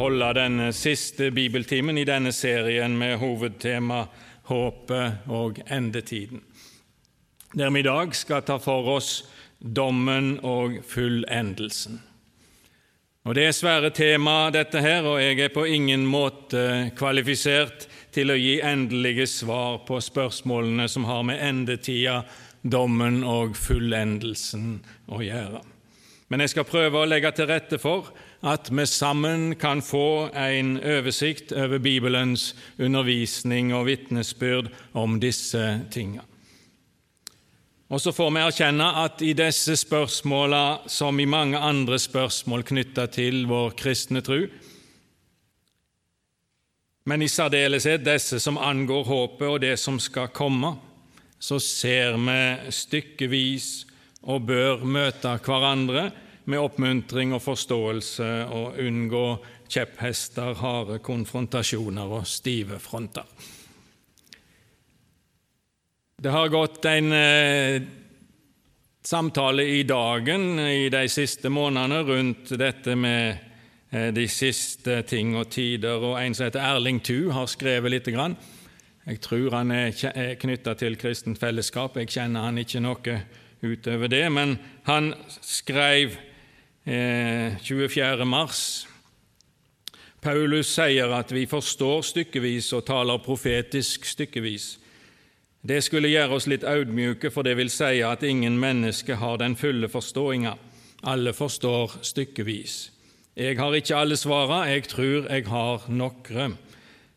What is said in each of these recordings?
holde den siste bibeltimen i denne serien med hovedtema håpet og endetiden. Der vi i dag skal ta for oss dommen og fullendelsen. Og Det er svære tema, dette her, og jeg er på ingen måte kvalifisert til å gi endelige svar på spørsmålene som har med endetida, dommen og fullendelsen å gjøre. Men jeg skal prøve å legge til rette for at vi sammen kan få en oversikt over Bibelens undervisning og vitnesbyrd om disse tingene. Og så får vi erkjenne at i disse spørsmåla, som i mange andre spørsmål knytta til vår kristne tru, men i særdeleshet disse som angår håpet og det som skal komme, så ser vi stykkevis og bør møte hverandre med oppmuntring og forståelse og unngå kjepphester, harde konfrontasjoner og stive fronter. Det har gått en eh, samtale i dagen i de siste månedene rundt dette med eh, de siste ting og tider, og en som heter Erling Thu, har skrevet lite grann. Jeg tror han er, knytta til kristent fellesskap, jeg kjenner han ikke noe utover det, men han skrev 24. mars Paulus sier at vi forstår stykkevis og taler profetisk stykkevis. Det skulle gjøre oss litt audmjuke, for det vil si at ingen menneske har den fulle forståinga. Alle forstår stykkevis. Jeg har ikke alle svara, jeg tror jeg har nokre.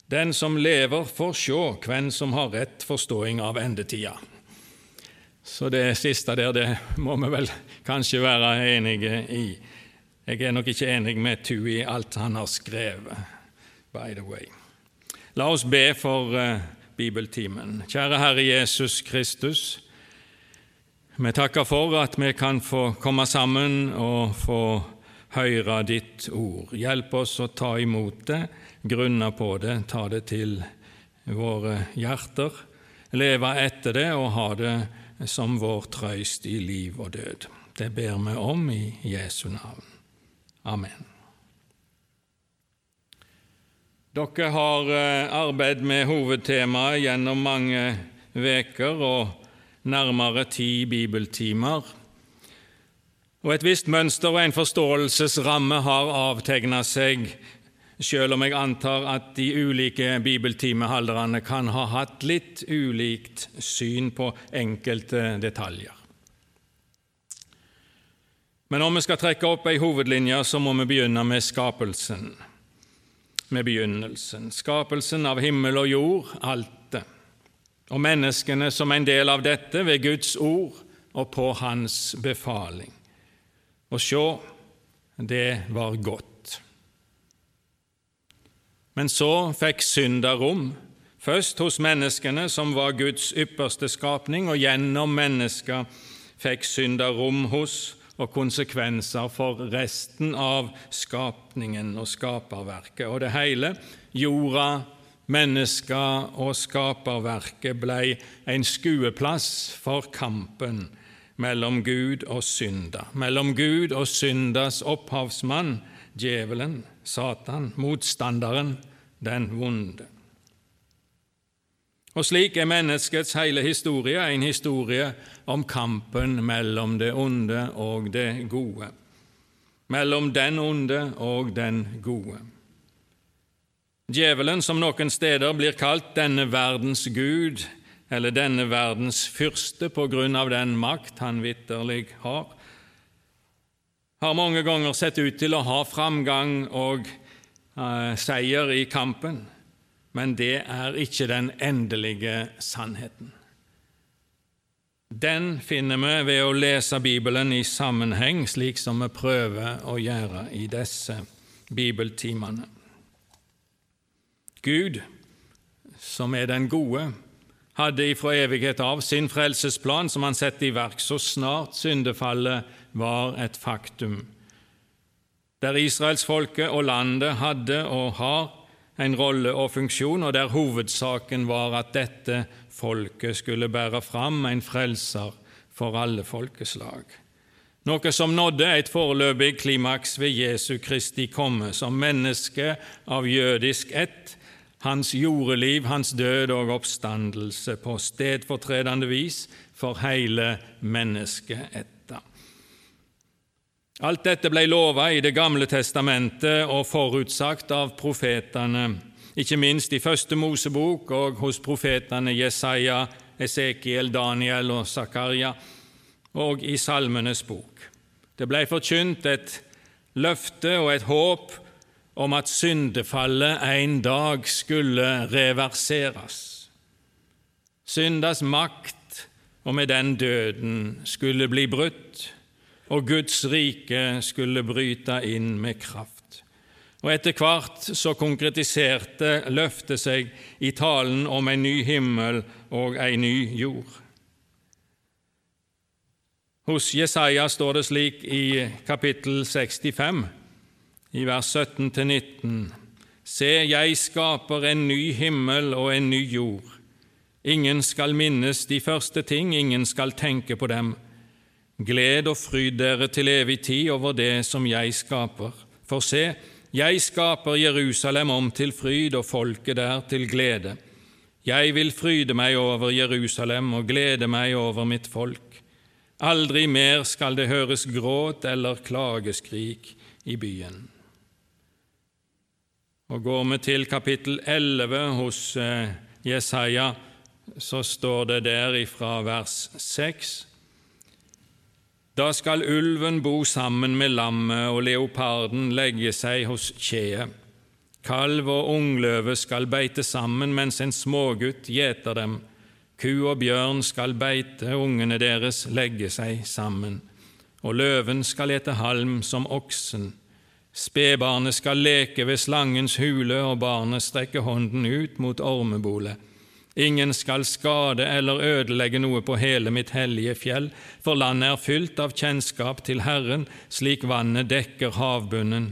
Den som lever, får sjå hvem som har rett forståing av endetida. Så det siste der, det må vi vel kanskje være enige i. Jeg er nok ikke enig med Tu i alt han har skrevet, by the way. La oss be for uh, bibeltimen. Kjære Herre Jesus Kristus. Vi takker for at vi kan få komme sammen og få høre ditt ord. Hjelp oss å ta imot det, grunne på det, ta det til våre hjerter, leve etter det og ha det som vår trøyst i liv og død. Det ber vi om i Jesu navn. Amen. Dere har eh, arbeidet med hovedtemaet gjennom mange veker og nærmere ti bibeltimer. Og Et visst mønster og en forståelsesramme har avtegna seg, selv om jeg antar at de ulike bibeltimehalderne kan ha hatt litt ulikt syn på enkelte detaljer. Men om vi skal trekke opp ei hovedlinje, så må vi begynne med skapelsen med begynnelsen, skapelsen av himmel og jord, alt det, og menneskene som en del av dette ved Guds ord og på Hans befaling. Og sjå, det var godt. Men så fikk synda rom, først hos menneskene, som var Guds ypperste skapning, og gjennom mennesker fikk synda rom hos og konsekvenser for resten av skapningen og skaperverket. Og det hele, jorda, mennesker og skaperverket, blei en skueplass for kampen mellom Gud og synda, mellom Gud og syndas opphavsmann, djevelen, Satan, motstanderen, den vonde. Og slik er menneskets hele historie en historie om kampen mellom det onde og det gode, mellom den onde og den gode. Djevelen, som noen steder blir kalt denne verdens gud, eller denne verdens fyrste på grunn av den makt han vitterlig har, har mange ganger sett ut til å ha framgang og eh, seier i kampen men det er ikke den endelige sannheten. Den finner vi ved å lese Bibelen i sammenheng, slik som vi prøver å gjøre i disse bibeltimene. Gud som er den gode, hadde ifra evighet av sin frelsesplan som han satte i verk så snart syndefallet var et faktum, der israelsfolket og landet hadde og har en rolle og funksjon, og der hovedsaken var at dette folket skulle bære fram en frelser for alle folkeslag. Noe som nådde et foreløpig klimaks ved Jesu Kristi komme som menneske av jødisk ett, hans jordeliv, hans død og oppstandelse på stedfortredende vis for hele menneskeettet. Alt dette ble lova i Det gamle testamentet og forutsagt av profetene, ikke minst i Første Mosebok og hos profetene Jesaja, Esekiel, Daniel og Zakaria, og i Salmenes bok. Det ble forkynt et løfte og et håp om at syndefallet en dag skulle reverseres. Syndas makt, og med den døden, skulle bli brutt, og Guds rike skulle bryte inn med kraft. Og Etter hvert så konkretiserte løftet seg i talen om en ny himmel og en ny jord. Hos Jesaja står det slik i kapittel 65 i vers 17-19.: Se, jeg skaper en ny himmel og en ny jord. Ingen skal minnes de første ting, ingen skal tenke på dem. Gled og fryd dere til evig tid over det som jeg skaper. For se, jeg skaper Jerusalem om til fryd og folket der til glede. Jeg vil fryde meg over Jerusalem og glede meg over mitt folk. Aldri mer skal det høres gråt eller klageskrik i byen. Og Går vi til kapittel 11 hos eh, Jesaja, så står det der ifra vers 6 Da skal ulven bo sammen med lammet og leoparden legge seg hos kjeet. Kalv og ungløve skal beite sammen mens en smågutt gjeter dem. Ku og bjørn skal beite, ungene deres legge seg sammen. Og løven skal ete halm som oksen. Spedbarnet skal leke ved slangens hule, og barnet strekker hånden ut mot ormebolet. Ingen skal skade eller ødelegge noe på hele mitt hellige fjell, for landet er fylt av kjennskap til Herren, slik vannet dekker havbunnen.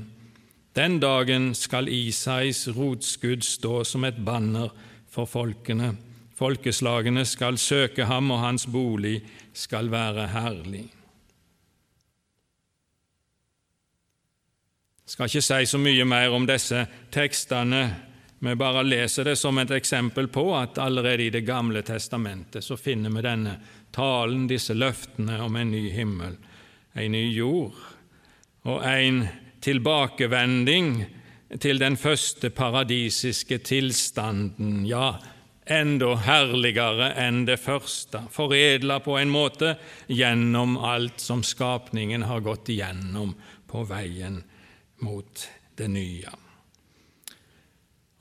Den dagen skal Isais rotskudd stå som et banner for folkene. Folkeslagene skal søke ham, og hans bolig skal være herlig. Jeg skal ikke si så mye mer om disse tekstene. Vi bare leser det som et eksempel på at allerede i Det gamle testamentet så finner vi denne talen, disse løftene om en ny himmel, en ny jord og en tilbakevending til den første paradisiske tilstanden, ja, enda herligere enn det første, foredla på en måte gjennom alt som skapningen har gått igjennom på veien mot det nye.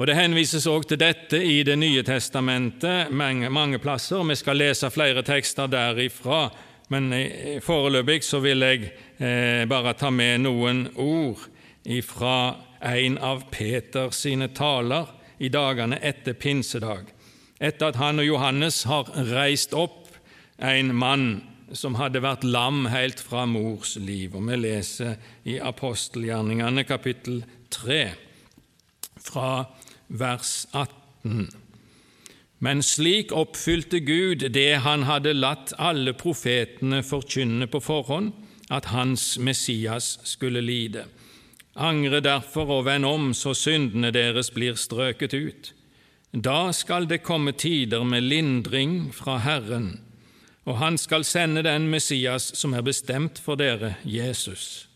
Og Det henvises også til dette i Det nye testamentet mange, mange plasser. Vi skal lese flere tekster derifra, men foreløpig så vil jeg eh, bare ta med noen ord fra en av Peters sine taler i dagene etter pinsedag, etter at han og Johannes har reist opp en mann som hadde vært lam helt fra mors liv. Og Vi leser i apostelgjerningene kapittel 3 fra vers 18. Men slik oppfylte Gud det han hadde latt alle profetene forkynne på forhånd, at hans Messias skulle lide. Angre derfor og vend om, så syndene deres blir strøket ut. Da skal det komme tider med lindring fra Herren, og han skal sende den Messias som er bestemt for dere, Jesus.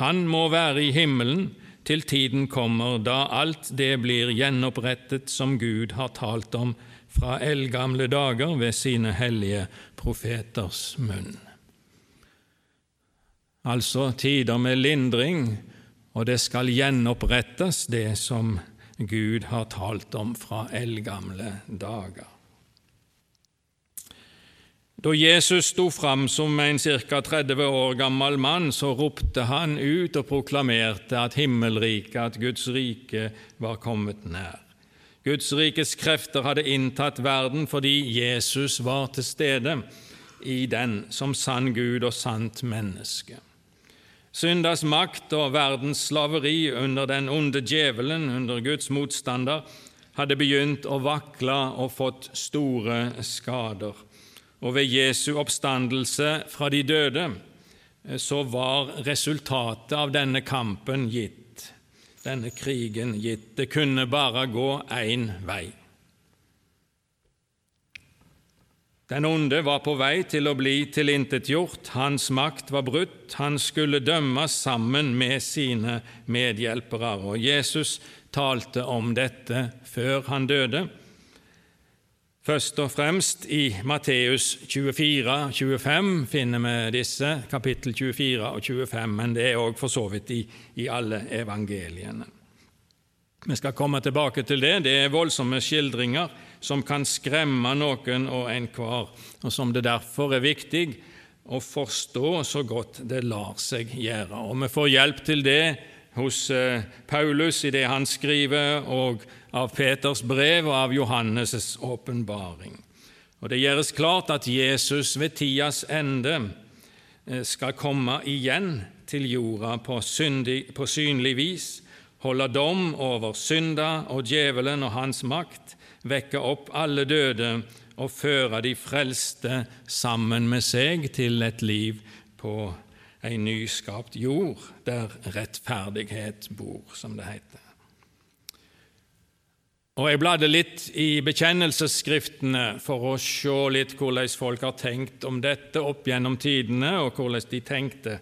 Han må være i himmelen til tiden kommer da alt det blir gjenopprettet som Gud har talt om fra eldgamle dager ved sine hellige profeters munn. Altså tider med lindring, og det skal gjenopprettes, det som Gud har talt om fra eldgamle dager. Da Jesus sto fram som en ca. 30 år gammel mann, så ropte han ut og proklamerte at himmelriket, at Guds rike, var kommet nær. Guds rikes krefter hadde inntatt verden fordi Jesus var til stede i den som sann Gud og sant menneske. Syndas makt og verdens slaveri under den onde djevelen, under Guds motstander, hadde begynt å vakle og fått store skader. Og ved Jesu oppstandelse fra de døde eh, så var resultatet av denne kampen gitt, denne krigen gitt. Det kunne bare gå én vei. Den onde var på vei til å bli tilintetgjort, hans makt var brutt, han skulle dømmes sammen med sine medhjelpere. Og Jesus talte om dette før han døde. Først og fremst i Matteus 24, 25 finner vi disse, kapittel 24 og 25, men det er òg for så vidt i, i alle evangeliene. Vi skal komme tilbake til det. Det er voldsomme skildringer som kan skremme noen og enhver, og som det derfor er viktig å forstå så godt det lar seg gjøre. Og Vi får hjelp til det hos eh, Paulus i det han skriver, og av Peters brev og av Johannes' åpenbaring. Og Det gjøres klart at Jesus ved tidas ende eh, skal komme igjen til jorda på, syndig, på synlig vis, holde dom over synda og djevelen og hans makt, vekke opp alle døde og føre de frelste sammen med seg til et liv på ei nyskapt jord, der rettferdighet bor, som det heter. Og Jeg bladde litt i bekjennelsesskriftene for å se litt hvordan folk har tenkt om dette opp gjennom tidene, og hvordan de tenkte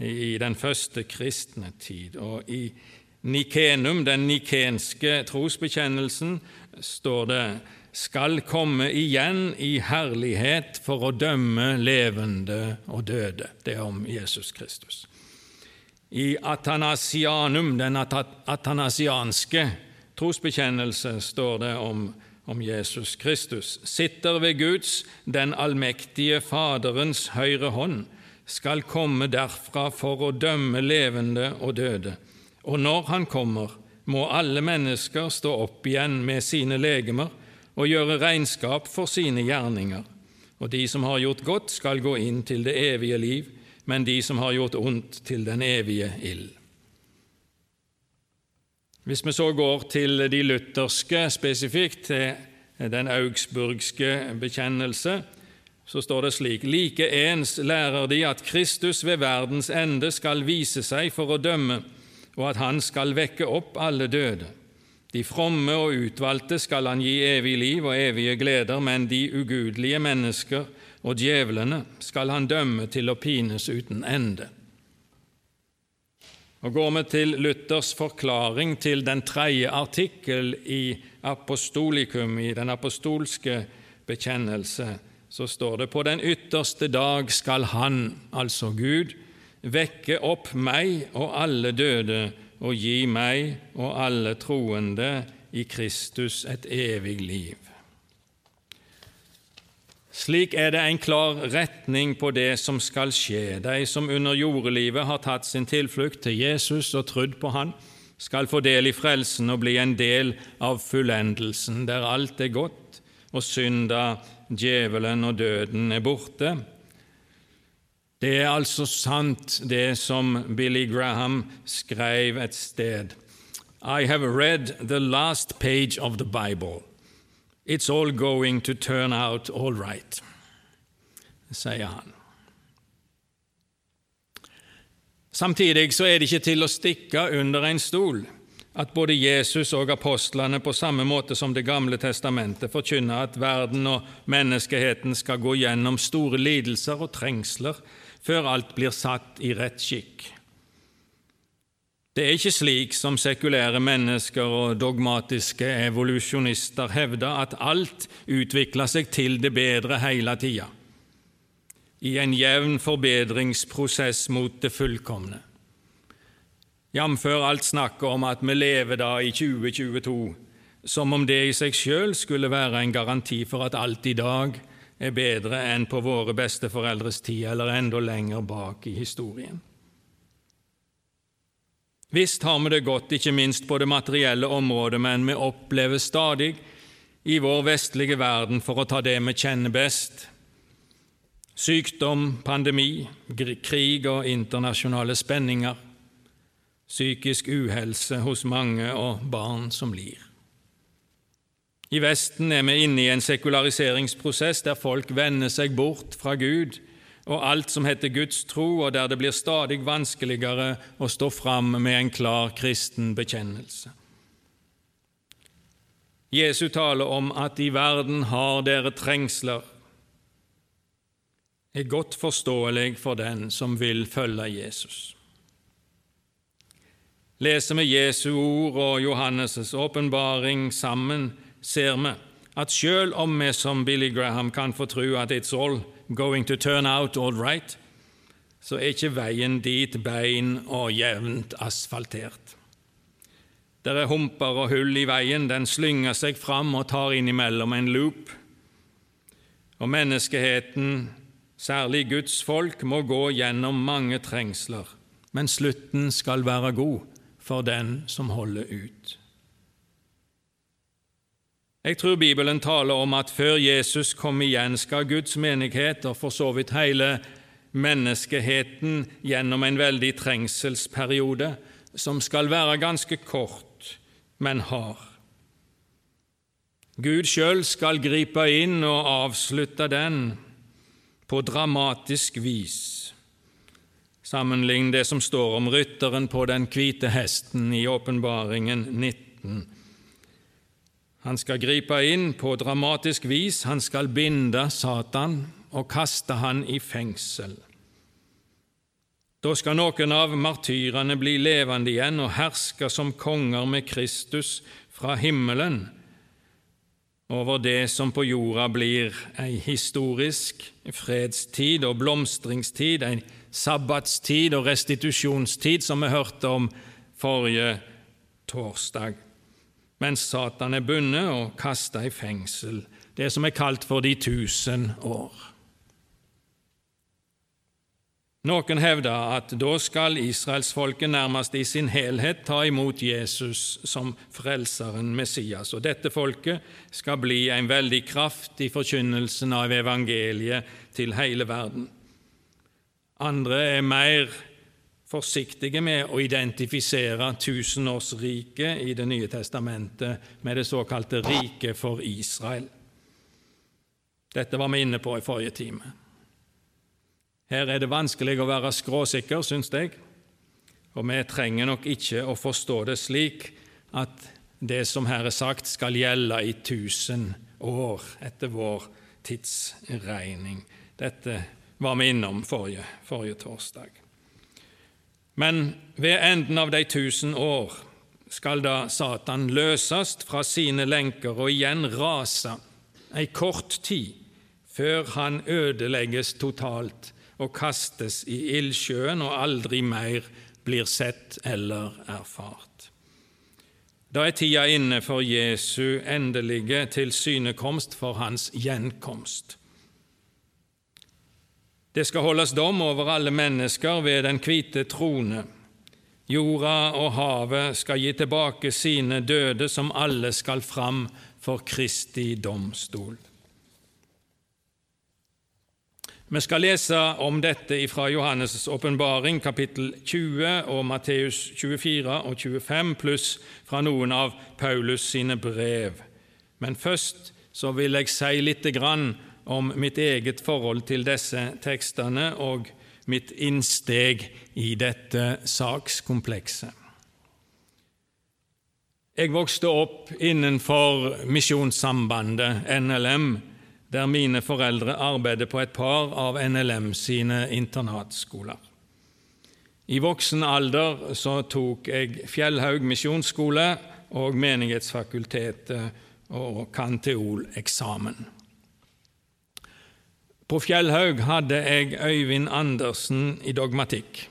i den første kristne tid. Og I Nikenum, den nikenske trosbekjennelsen, står det skal komme igjen i herlighet for å dømme levende og døde. Det er om Jesus Kristus. I Atanasianum, den atanasianske trosbekjennelse, står det om, om Jesus Kristus. Sitter ved Guds, den allmektige Faderens høyre hånd, skal komme derfra for å dømme levende og døde. Og når Han kommer, må alle mennesker stå opp igjen med sine legemer og gjøre regnskap for sine gjerninger. Og de som har gjort godt, skal gå inn til det evige liv, men de som har gjort ondt, til den evige ild. Hvis vi så går til de lutherske spesifikt, til den augsburgske bekjennelse, så står det slik:" Like ens lærer de at Kristus ved verdens ende skal vise seg for å dømme, og at Han skal vekke opp alle døde. De fromme og utvalgte skal Han gi evig liv og evige gleder, men de ugudelige mennesker og djevlene skal Han dømme til å pines uten ende. Og Går vi til Luthers forklaring til den tredje artikkel i apostolikum, i den apostolske bekjennelse, så står det på den ytterste dag skal Han, altså Gud, vekke opp meg og alle døde og gi meg og alle troende i Kristus et evig liv. Slik er det en klar retning på det som skal skje. De som under jordelivet har tatt sin tilflukt til Jesus og trodd på Han, skal få del i frelsen og bli en del av fullendelsen, der alt er godt, og synda, djevelen og døden er borte, det er altså sant, det som Billy Graham skrev et sted. I have read the last page of the Bible. It's all going to turn out all right, sier han. Samtidig så er det ikke til å stikke under en stol at både Jesus og apostlene på samme måte som Det gamle testamentet forkynner at verden og menneskeheten skal gå gjennom store lidelser og trengsler før alt blir satt i rett skikk. Det er ikke slik som sekulære mennesker og dogmatiske evolusjonister hevder, at alt utvikler seg til det bedre hele tida, i en jevn forbedringsprosess mot det fullkomne. Jf. alt snakket om at vi lever da i 2022, som om det i seg sjøl skulle være en garanti for at alt i dag er bedre enn på våre besteforeldres tid eller enda lenger bak i historien. Visst har vi det godt, ikke minst på det materielle området, men vi opplever stadig i vår vestlige verden, for å ta det vi kjenner best, sykdom, pandemi, krig og internasjonale spenninger, psykisk uhelse hos mange og barn som lir. I Vesten er vi inne i en sekulariseringsprosess der folk vender seg bort fra Gud og alt som heter Guds tro, og der det blir stadig vanskeligere å stå fram med en klar kristen bekjennelse. Jesu taler om at i verden har dere trengsler, er godt forståelig for den som vil følge Jesus. Leser vi Jesu ord og Johannes' åpenbaring sammen, ser vi at selv om vi som Billy Graham kan få tro at it's all going to turn out all right, så er ikke veien dit bein og jevnt asfaltert. Der er humper og hull i veien, den slynger seg fram og tar innimellom en loop. Og menneskeheten, særlig Guds folk, må gå gjennom mange trengsler, men slutten skal være god for den som holder ut. Jeg tror Bibelen taler om at før Jesus kom igjen, skal Guds menighet, og for så vidt hele menneskeheten, gjennom en veldig trengselsperiode, som skal være ganske kort, men hard. Gud sjøl skal gripe inn og avslutte den på dramatisk vis. Sammenlign det som står om rytteren på den hvite hesten i Åpenbaringen 19. Han skal gripe inn på dramatisk vis, han skal binde Satan og kaste han i fengsel. Da skal noen av martyrene bli levende igjen og herske som konger med Kristus fra himmelen over det som på jorda blir ei historisk fredstid og blomstringstid, ei sabbatstid og restitusjonstid, som vi hørte om forrige torsdag mens Satan er bundet og kasta i fengsel, det som er kalt for de tusen år. Noen hevder at da skal israelsfolket nærmest i sin helhet ta imot Jesus som frelseren Messias, og dette folket skal bli en veldig kraft i forkynnelsen av evangeliet til hele verden. Andre er mer forsiktige med å identifisere tusenårsriket i Det nye testamentet med det såkalte riket for Israel. Dette var vi inne på i forrige time. Her er det vanskelig å være skråsikker, syns jeg, og vi trenger nok ikke å forstå det slik at det som her er sagt, skal gjelde i tusen år etter vår tidsregning. Dette var vi innom forrige, forrige torsdag. Men ved enden av de tusen år skal da Satan løsast fra sine lenker og igjen rase ei kort tid før han ødelegges totalt og kastes i ildsjøen og aldri mer blir sett eller erfart. Da er tida inne for Jesu endelige tilsynekomst, for hans gjenkomst. Det skal holdes dom over alle mennesker ved den hvite trone. Jorda og havet skal gi tilbake sine døde, som alle skal fram for Kristi domstol. Vi skal lese om dette fra Johannes' åpenbaring, kapittel 20 og Matteus 24 og 25, pluss fra noen av Paulus sine brev. Men først så vil jeg si lite grann om mitt eget forhold til disse tekstene og mitt innsteg i dette sakskomplekset. Jeg vokste opp innenfor Misjonssambandet, NLM, der mine foreldre arbeidet på et par av NLM sine internatskoler. I voksen alder så tok jeg Fjellhaug misjonsskole og Menighetsfakultetet og kanteoleksamen. På Fjellhaug hadde jeg Øyvind Andersen i dogmatikk,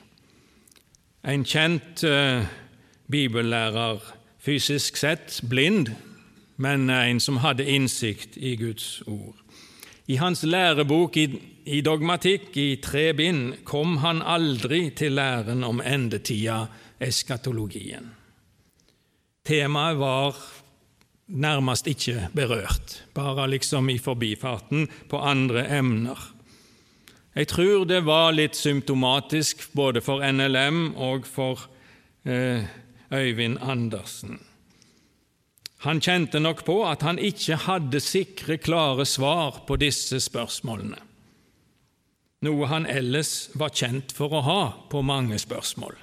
en kjent uh, bibellærer, fysisk sett blind, men en som hadde innsikt i Guds ord. I hans lærebok i, i dogmatikk i tre bind kom han aldri til læren om endetida, eskatologien. Temaet var nærmest ikke berørt, bare liksom i forbifarten på andre emner. Jeg tror det var litt symptomatisk både for NLM og for eh, Øyvind Andersen. Han kjente nok på at han ikke hadde sikre, klare svar på disse spørsmålene, noe han ellers var kjent for å ha på mange spørsmål.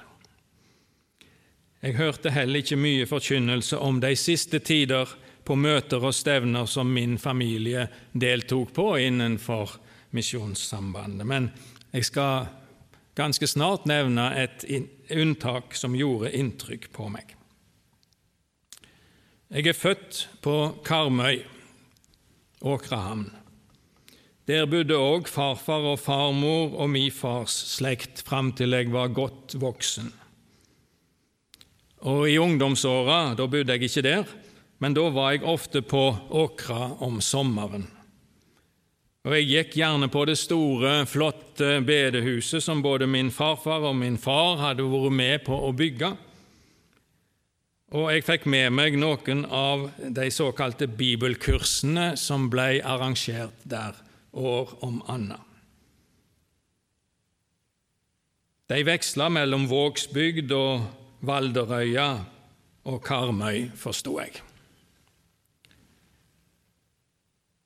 Jeg hørte heller ikke mye forkynnelse om de siste tider på møter og stevner som min familie deltok på innenfor Misjonssambandet, men jeg skal ganske snart nevne et unntak som gjorde inntrykk på meg. Jeg er født på Karmøy, Åkrahamn. Der bodde òg farfar og farmor og min fars slekt fram til jeg var godt voksen. Og I ungdomsåra da bodde jeg ikke der, men da var jeg ofte på Åkra om sommeren. Og Jeg gikk gjerne på det store, flotte bedehuset som både min farfar og min far hadde vært med på å bygge. Og jeg fikk med meg noen av de såkalte bibelkursene som ble arrangert der år om annet. De veksla mellom Vågsbygd og Valderøya og Karmøy, forsto jeg.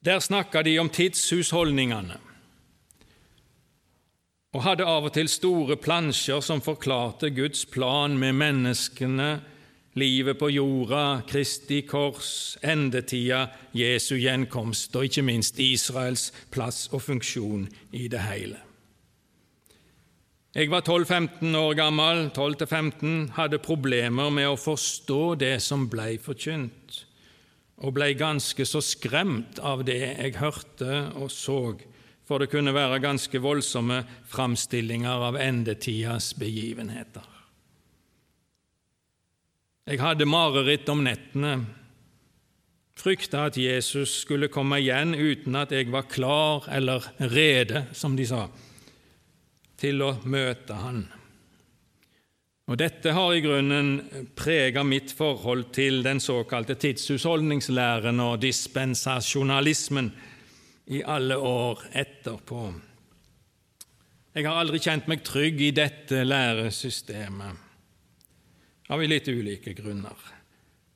Der snakka de om tidshusholdningene og hadde av og til store plansjer som forklarte Guds plan med menneskene livet på jorda, Kristi kors, endetida, Jesu gjenkomst og ikke minst Israels plass og funksjon i det hele. Jeg var 12-15 år gammel, 12-15, hadde problemer med å forstå det som blei forkynt, og blei ganske så skremt av det jeg hørte og så, for det kunne være ganske voldsomme framstillinger av endetidas begivenheter. Jeg hadde mareritt om nettene, frykta at Jesus skulle komme igjen uten at jeg var klar eller rede, som de sa, til å møte han. Og Dette har i grunnen preget mitt forhold til den såkalte tidshusholdningslæren og dispensasjonalismen i alle år etterpå. Jeg har aldri kjent meg trygg i dette læresystemet av litt ulike grunner.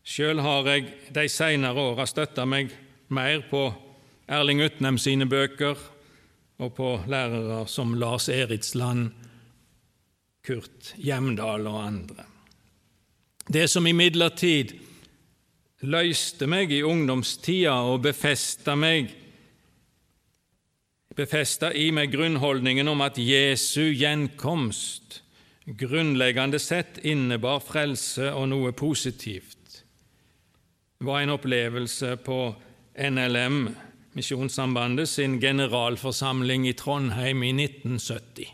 Sjøl har jeg de seinere åra støtta meg mer på Erling Utnem sine bøker og på lærere som Lars Eritsland, Kurt Hjemdal og andre. Det som imidlertid løste meg i ungdomstida og befesta meg befesta i meg grunnholdningen om at Jesu gjenkomst grunnleggende sett innebar frelse og noe positivt, var en opplevelse på NLM, Misjonssambandet, sin generalforsamling i Trondheim i 1970.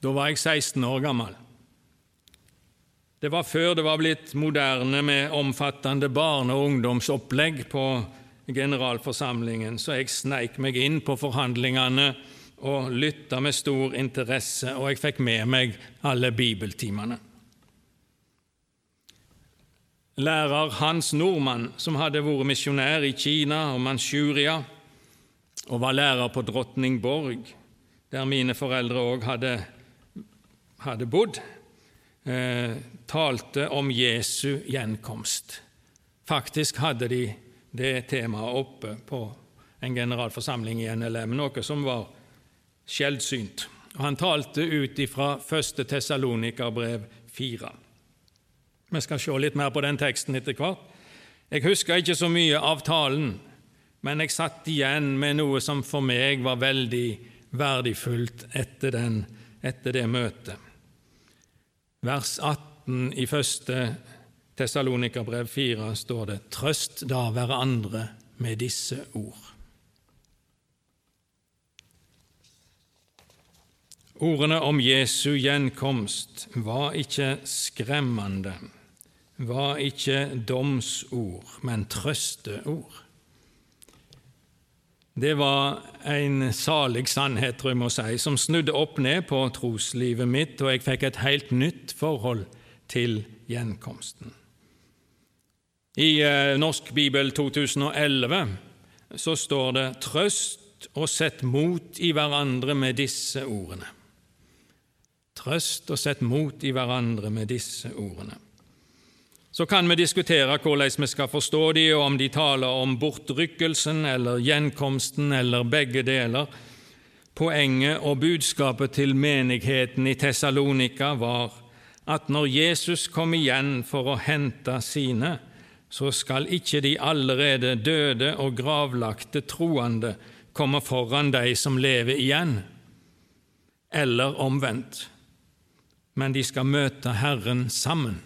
Da var jeg 16 år gammel. Det var før det var blitt moderne med omfattende barne- og ungdomsopplegg på generalforsamlingen, så jeg sneik meg inn på forhandlingene og lytta med stor interesse, og jeg fikk med meg alle bibeltimene. Lærer Hans Nordmann, som hadde vært misjonær i Kina og Manchuria, og var lærer på Drottningborg, der mine foreldre òg hadde, hadde, bodd, eh, talte om Jesu gjenkomst. Faktisk hadde de det temaet oppe på en generalforsamling i NLM, noe som var sjeldsynt. Han talte ut ifra 1. Tessalonikerbrev 4. Vi skal se litt mer på den teksten etter hvert. Jeg husker ikke så mye av talen, men jeg satt igjen med noe som for meg var veldig verdifullt etter, den, etter det møtet. Vers 18 i 1. Tessalonikerbrev 4 står det:" Trøst da hverandre med disse ord. Ordene om Jesu gjenkomst var ikke skremmende, var ikke domsord, men trøsteord. det var en salig sannhet, tror jeg må si, som snudde opp ned på troslivet mitt, og jeg fikk et helt nytt forhold til gjenkomsten. I eh, Norsk bibel 2011 så står det 'Trøst og sett mot i hverandre med disse ordene'. Trøst og sett mot i hverandre med disse ordene. Så kan vi diskutere hvordan vi skal forstå de, og om de taler om bortrykkelsen eller gjenkomsten eller begge deler. Poenget og budskapet til menigheten i Tessalonika var at når Jesus kom igjen for å hente sine, så skal ikke de allerede døde og gravlagte troende komme foran de som lever igjen, eller omvendt, men de skal møte Herren sammen.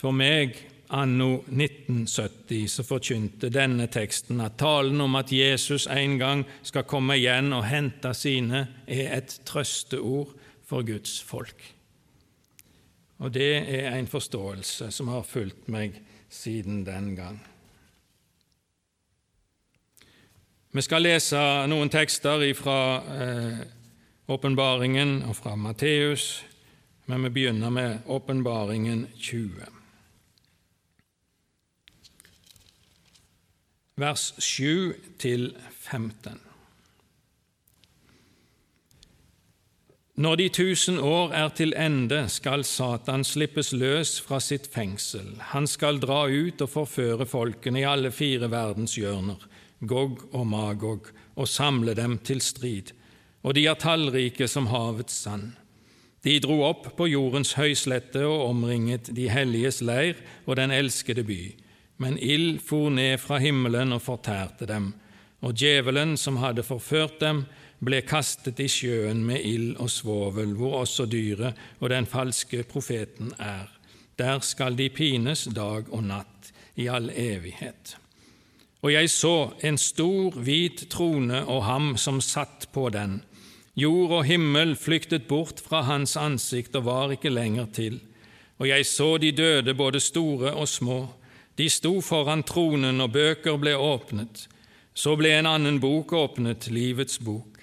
For meg anno 1970 så forkynte denne teksten at talen om at Jesus en gang skal komme igjen og hente sine, er et trøsteord for Guds folk. Og det er en forståelse som har fulgt meg siden den gang. Vi skal lese noen tekster fra eh, åpenbaringen og fra Matteus, men vi begynner med åpenbaringen 20. vers 7-15. Når de tusen år er til ende, skal Satan slippes løs fra sitt fengsel. Han skal dra ut og forføre folkene i alle fire verdens hjørner, Gog og Magog, og samle dem til strid. Og de er tallrike som havets sand. De dro opp på jordens høyslette og omringet de helliges leir og den elskede by men ild for ned fra himmelen og fortærte dem, og djevelen som hadde forført dem, ble kastet i sjøen med ild og svovel, hvor også dyret og den falske profeten er. Der skal de pines dag og natt i all evighet. Og jeg så en stor, hvit trone og ham som satt på den. Jord og himmel flyktet bort fra hans ansikt og var ikke lenger til. Og jeg så de døde, både store og små, de sto foran tronen, og bøker ble åpnet. Så ble en annen bok åpnet, Livets bok,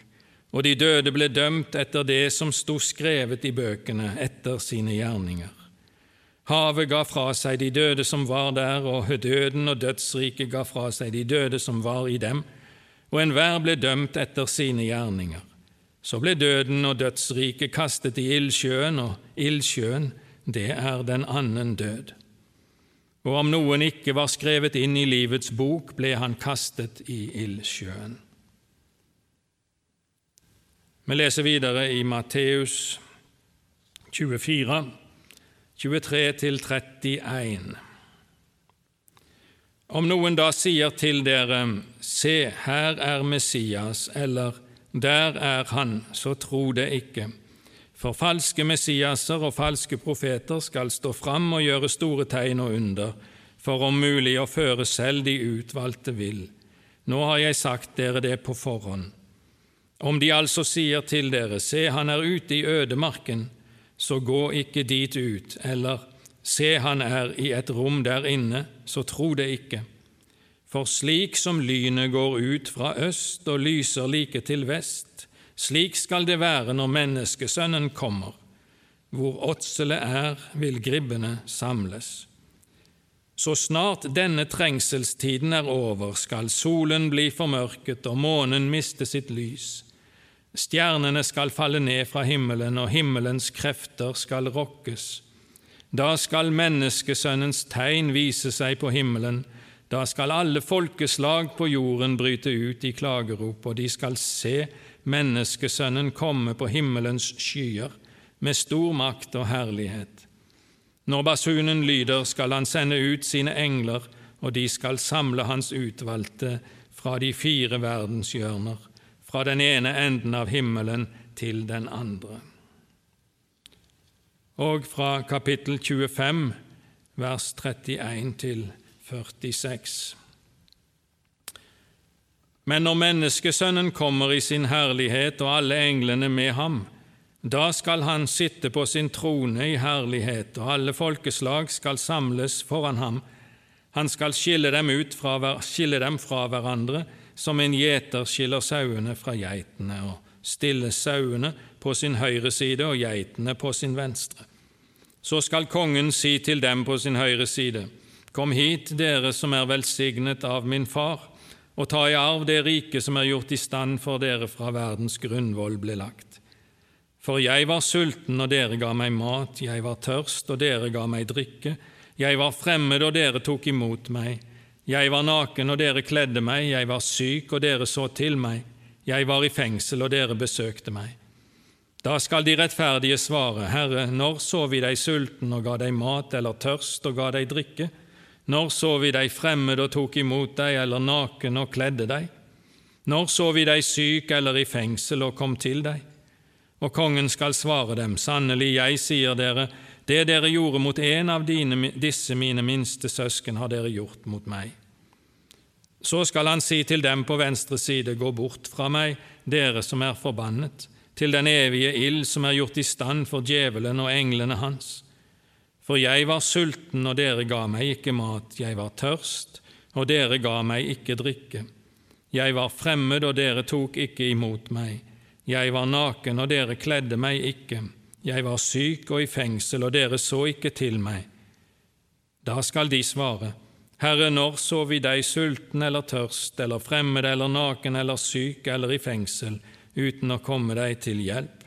og de døde ble dømt etter det som sto skrevet i bøkene, etter sine gjerninger. Havet ga fra seg de døde som var der, og døden og dødsriket ga fra seg de døde som var i dem, og enhver ble dømt etter sine gjerninger. Så ble døden og dødsriket kastet i ildsjøen, og ildsjøen, det er den annen død og om noen ikke var skrevet inn i livets bok, ble han kastet i ildsjøen. Vi leser videre i Matteus 24, 23-31. Om noen da sier til dere, Se, her er Messias, eller Der er Han, så tro det ikke. For falske Messiaser og falske profeter skal stå fram og gjøre store tegn og under, for om mulig å føre selv de utvalgte vil. Nå har jeg sagt dere det på forhånd. Om de altså sier til dere, se, han er ute i ødemarken, så gå ikke dit ut, eller se, han er i et rom der inne, så tro det ikke. For slik som lynet går ut fra øst og lyser like til vest, slik skal det være når Menneskesønnen kommer. Hvor åtselet er, vil gribbene samles. Så snart denne trengselstiden er over, skal solen bli formørket og månen miste sitt lys. Stjernene skal falle ned fra himmelen, og himmelens krefter skal rokkes. Da skal Menneskesønnens tegn vise seg på himmelen. Da skal alle folkeslag på jorden bryte ut i klagerop, og de skal se Menneskesønnen komme på himmelens skyer med stor makt og herlighet. Når basunen lyder, skal han sende ut sine engler, og de skal samle hans utvalgte fra de fire verdenshjørner, fra den ene enden av himmelen til den andre. Og fra kapittel 25, vers 31 til 46. Men når Menneskesønnen kommer i sin herlighet og alle englene med ham, da skal han sitte på sin trone i herlighet, og alle folkeslag skal samles foran ham. Han skal skille dem, fra, skille dem fra hverandre som en gjeter skiller sauene fra geitene, og stille sauene på sin høyre side og geitene på sin venstre. Så skal kongen si til dem på sin høyre side, Kom hit, dere som er velsignet av min far, og ta i arv det rike som er gjort i stand for dere fra verdens grunnvoll ble lagt. For jeg var sulten, og dere ga meg mat, jeg var tørst, og dere ga meg drikke, jeg var fremmed, og dere tok imot meg, jeg var naken, og dere kledde meg, jeg var syk, og dere så til meg, jeg var i fengsel, og dere besøkte meg. Da skal de rettferdige svare, Herre, når så vi deg sulten og ga deg mat, eller tørst og ga deg drikke? Når så vi deg fremmed og tok imot deg, eller naken og kledde deg? Når så vi deg syk eller i fengsel og kom til deg? Og kongen skal svare dem, sannelig, jeg sier dere, det dere gjorde mot en av dine, disse mine minste søsken, har dere gjort mot meg. Så skal han si til dem på venstre side, gå bort fra meg, dere som er forbannet, til den evige ild som er gjort i stand for djevelen og englene hans. For jeg var sulten, og dere ga meg ikke mat, jeg var tørst, og dere ga meg ikke drikke. Jeg var fremmed, og dere tok ikke imot meg. Jeg var naken, og dere kledde meg ikke. Jeg var syk og i fengsel, og dere så ikke til meg. Da skal de svare, Herre, når så vi deg sulten eller tørst, eller fremmed eller naken eller syk eller i fengsel, uten å komme deg til hjelp?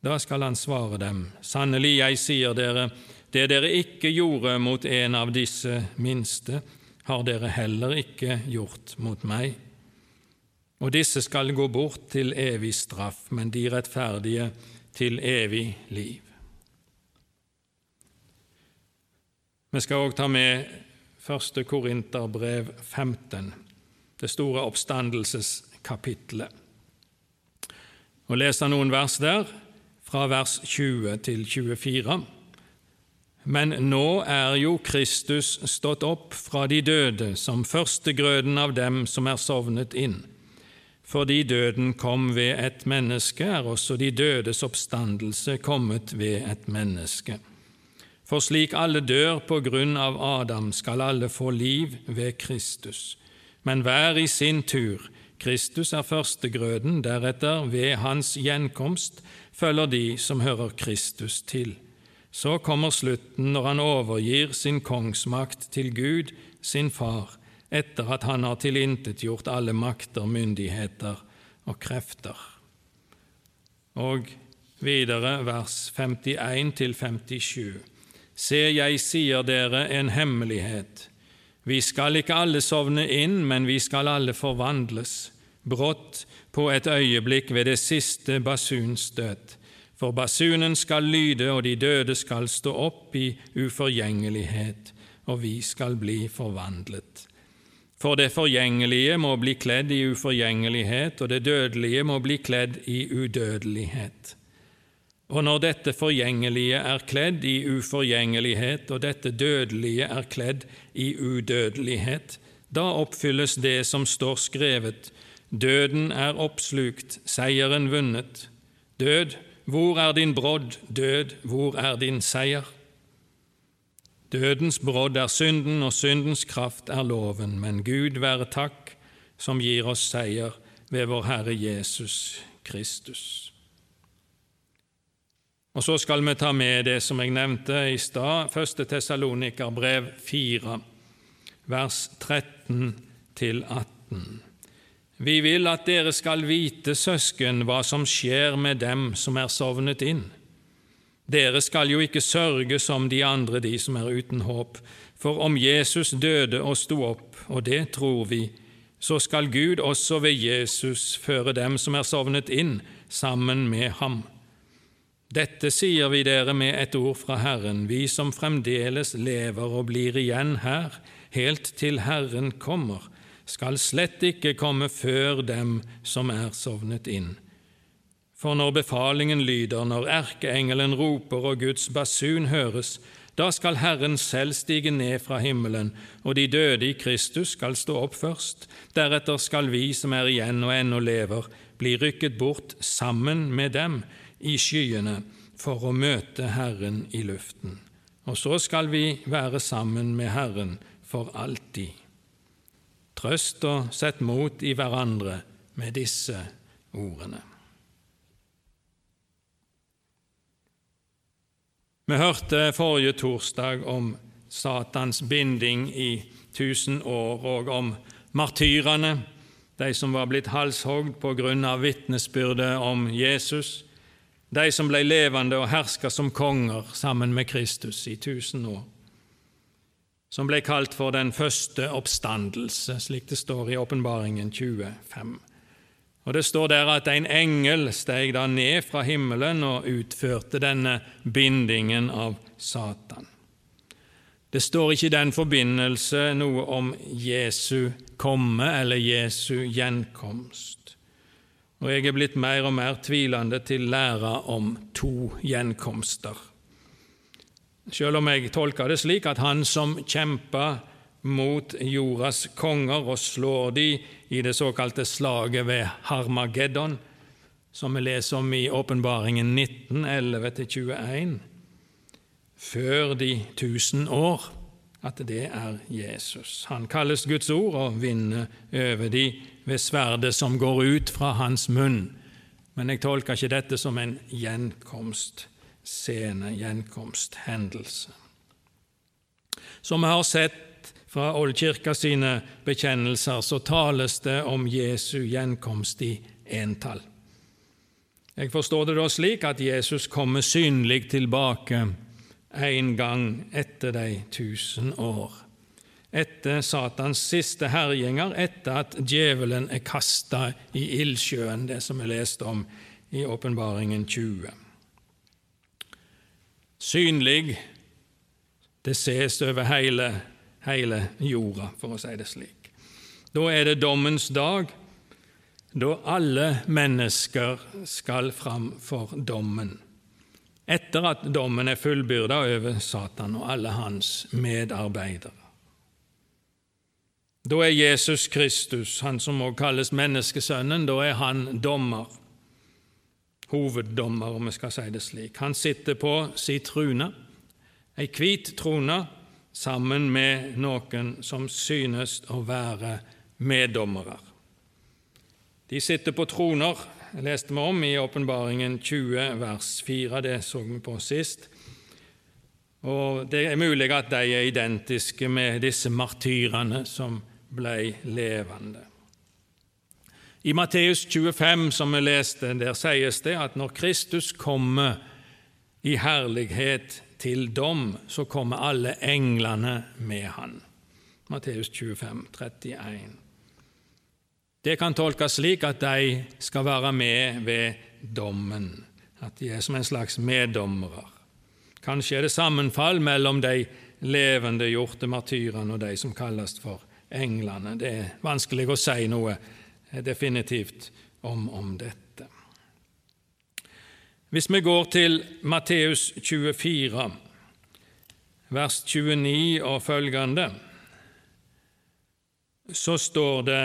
Da skal han svare dem, Sannelig, jeg sier dere, det dere ikke gjorde mot en av disse minste, har dere heller ikke gjort mot meg. Og disse skal gå bort til evig straff, men de rettferdige til evig liv. Vi skal òg ta med 1. Korinterbrev 15, det store oppstandelseskapitlet, og lese noen vers der, fra vers 20 til 24. Men nå er jo Kristus stått opp fra de døde som førstegrøden av dem som er sovnet inn. Fordi døden kom ved et menneske, er også de dødes oppstandelse kommet ved et menneske. For slik alle dør på grunn av Adam, skal alle få liv ved Kristus. Men hver i sin tur. Kristus er førstegrøden, deretter, ved hans gjenkomst, følger de som hører Kristus til. Så kommer slutten når han overgir sin kongsmakt til Gud, sin far, etter at han har tilintetgjort alle makter, myndigheter og krefter. Og videre vers 51 til 57. Se, jeg sier dere en hemmelighet. Vi skal ikke alle sovne inn, men vi skal alle forvandles, brått på et øyeblikk ved det siste basunstøt. For basunen skal lyde, og de døde skal stå opp i uforgjengelighet, og vi skal bli forvandlet. For det forgjengelige må bli kledd i uforgjengelighet, og det dødelige må bli kledd i udødelighet. Og når dette forgjengelige er kledd i uforgjengelighet, og dette dødelige er kledd i udødelighet, da oppfylles det som står skrevet, døden er oppslukt, seieren vunnet. Død, hvor er din brodd, død, hvor er din seier? Dødens brodd er synden, og syndens kraft er loven, men Gud være takk som gir oss seier ved vår Herre Jesus Kristus. Og så skal vi ta med det som jeg nevnte i stad, 1. Tessaloniker brev 4, vers 13 til 18. Vi vil at dere skal vite, søsken, hva som skjer med dem som er sovnet inn dere skal jo ikke sørge som de andre, de som er uten håp, for om Jesus døde og sto opp, og det tror vi, så skal Gud også ved Jesus føre dem som er sovnet inn, sammen med ham. Dette sier vi dere med et ord fra Herren, vi som fremdeles lever og blir igjen her, helt til Herren kommer, skal slett ikke komme før dem som er sovnet inn. For når befalingen lyder, når erkeengelen roper og Guds basun høres, da skal Herren selv stige ned fra himmelen, og de døde i Kristus skal stå opp først. Deretter skal vi som er igjen og ennå lever, bli rykket bort sammen med dem i skyene for å møte Herren i luften. Og så skal vi være sammen med Herren for alltid. Trøst og sett mot i hverandre med disse ordene. Vi hørte forrige torsdag om Satans binding i tusen år, og om martyrene, de som var blitt halshogd på grunn av vitnesbyrdet om Jesus, de som ble levende og herska som konger sammen med Kristus i tusen år, som ble kalt for den første oppstandelse, slik det står i Åpenbaringen 25. Og Det står der at en engel steg da ned fra himmelen og utførte denne bindingen av Satan. Det står ikke i den forbindelse noe om Jesu komme eller Jesu gjenkomst. Og jeg er blitt mer og mer tvilende til læra om to gjenkomster. Selv om jeg tolker det slik at han som kjempa mot jordas konger og slår de i det såkalte slaget ved Harmageddon, som vi leser om i Åpenbaringen 19, 11-21, før de tusen år, at det er Jesus. Han kalles Guds ord og vinner over de ved sverdet som går ut fra hans munn. Men jeg tolker ikke dette som en gjenkomstscene, gjenkomsthendelse. Som vi har sett fra Oldkirka sine bekjennelser, så tales det om Jesu gjenkomst i entall. Jeg forstår det da slik at Jesus kommer synlig tilbake en gang etter de tusen år, etter Satans siste herjinger, etter at djevelen er kasta i ildsjøen, det som vi leste om i Åpenbaringen 20. Synlig, det ses over hele, hele jorda, for å si det slik. Da er det dommens dag, da alle mennesker skal fram for dommen etter at dommen er fullbyrda over Satan og alle hans medarbeidere. Da er Jesus Kristus, han som også kalles menneskesønnen, da er han dommer, hoveddommer, om vi skal si det slik. Han sitter på si trone, ei hvit trone, sammen med noen som synes å være meddommere. De sitter på troner leste vi om i Åpenbaringen 20, vers 4. Det så vi på sist. Og Det er mulig at de er identiske med disse martyrene som ble levende. I Matteus 25, som vi leste, der sies det at når Kristus kommer i herlighet til dom, så kommer alle englene med han. Matteus 25, 31. Det kan tolkes slik at de skal være med ved dommen, at de er som en slags meddommere. Kanskje er det sammenfall mellom de levende gjorte martyrene og de som kalles for englene. Det er vanskelig å si noe definitivt om, om dette. Hvis vi går til Matteus 24, vers 29 og følgende, så står det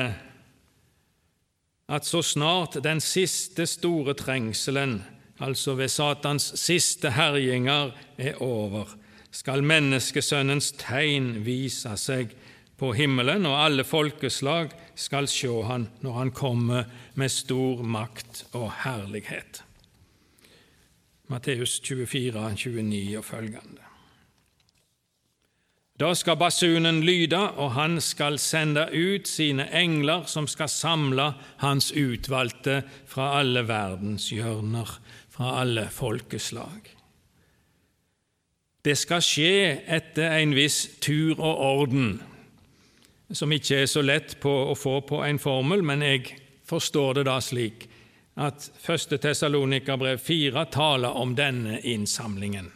at så snart den siste store trengselen, altså ved Satans siste herjinger, er over, skal menneskesønnens tegn vise seg på himmelen, og alle folkeslag skal sjå han når han kommer med stor makt og herlighet. Matteus 24, 29 og følgende. Da skal basunen lyde, og han skal sende ut sine engler, som skal samle hans utvalgte fra alle verdens hjørner, fra alle folkeslag. Det skal skje etter en viss tur og orden, som ikke er så lett å få på en formel, men jeg forstår det da slik at 1. Tessalonika brev 4 taler om denne innsamlingen.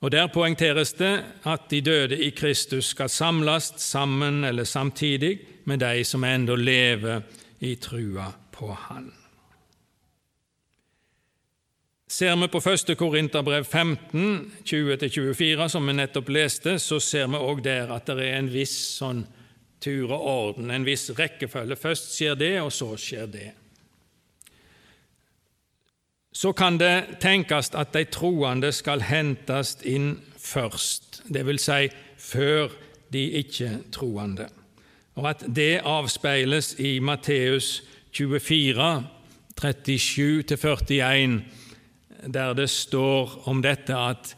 Og Der poengteres det at de døde i Kristus skal samles sammen eller samtidig med de som ennå lever i trua på Han. Ser vi på 1. Korinterbrev 15, 20-24, som vi nettopp leste, så ser vi òg der at det er en viss sånn tur og orden, en viss rekkefølge. Først skjer det, og så skjer det så kan det tenkes at de troende skal hentes inn først, vil si før de ikke-troende. og at det avspeiles i Matteus 24, 37-41, der det står om dette at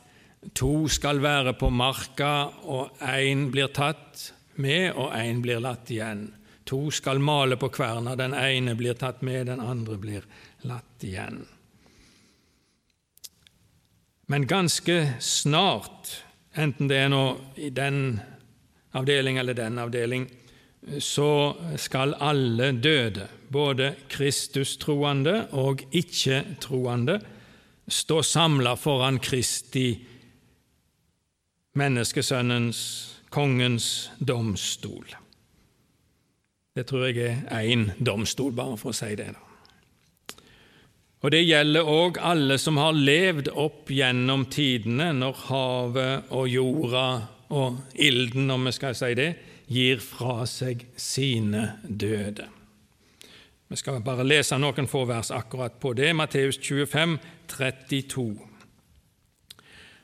to skal være på marka, og én blir tatt med, og én blir latt igjen. To skal male på kverna, den ene blir tatt med, den andre blir latt igjen. Men ganske snart, enten det er nå i den avdeling eller den avdeling, så skal alle døde, både Kristus-troende og ikke-troende, stå samla foran Kristi, menneskesønnens, kongens domstol. Det tror jeg er én domstol, bare for å si det. da. Og Det gjelder òg alle som har levd opp gjennom tidene, når havet og jorda og ilden, om vi skal si det, gir fra seg sine døde. Vi skal bare lese noen få vers akkurat på det. Matteus 25, 32.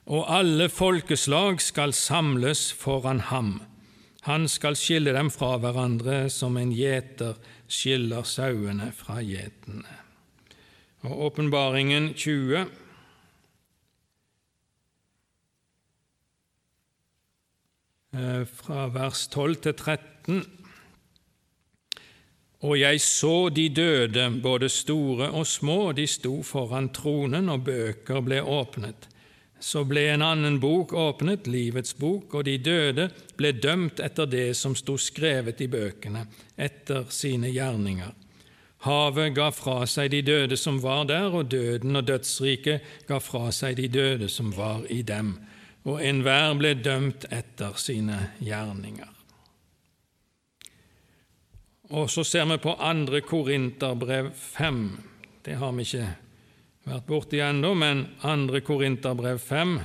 Og alle folkeslag skal samles foran ham. Han skal skille dem fra hverandre som en gjeter skiller sauene fra gjetene. Og Åpenbaringen 20 Eh, fra vers 12 til 13. Og jeg så de døde, både store og små, de sto foran tronen, og bøker ble åpnet. Så ble en annen bok åpnet, Livets bok, og de døde ble dømt etter det som sto skrevet i bøkene, etter sine gjerninger. Havet ga fra seg de døde som var der, og døden og dødsriket ga fra seg de døde som var i dem og enhver ble dømt etter sine gjerninger. Og så ser vi på andre Korinterbrev 5. Det har vi ikke vært borti ennå, men andre Korinterbrev 5,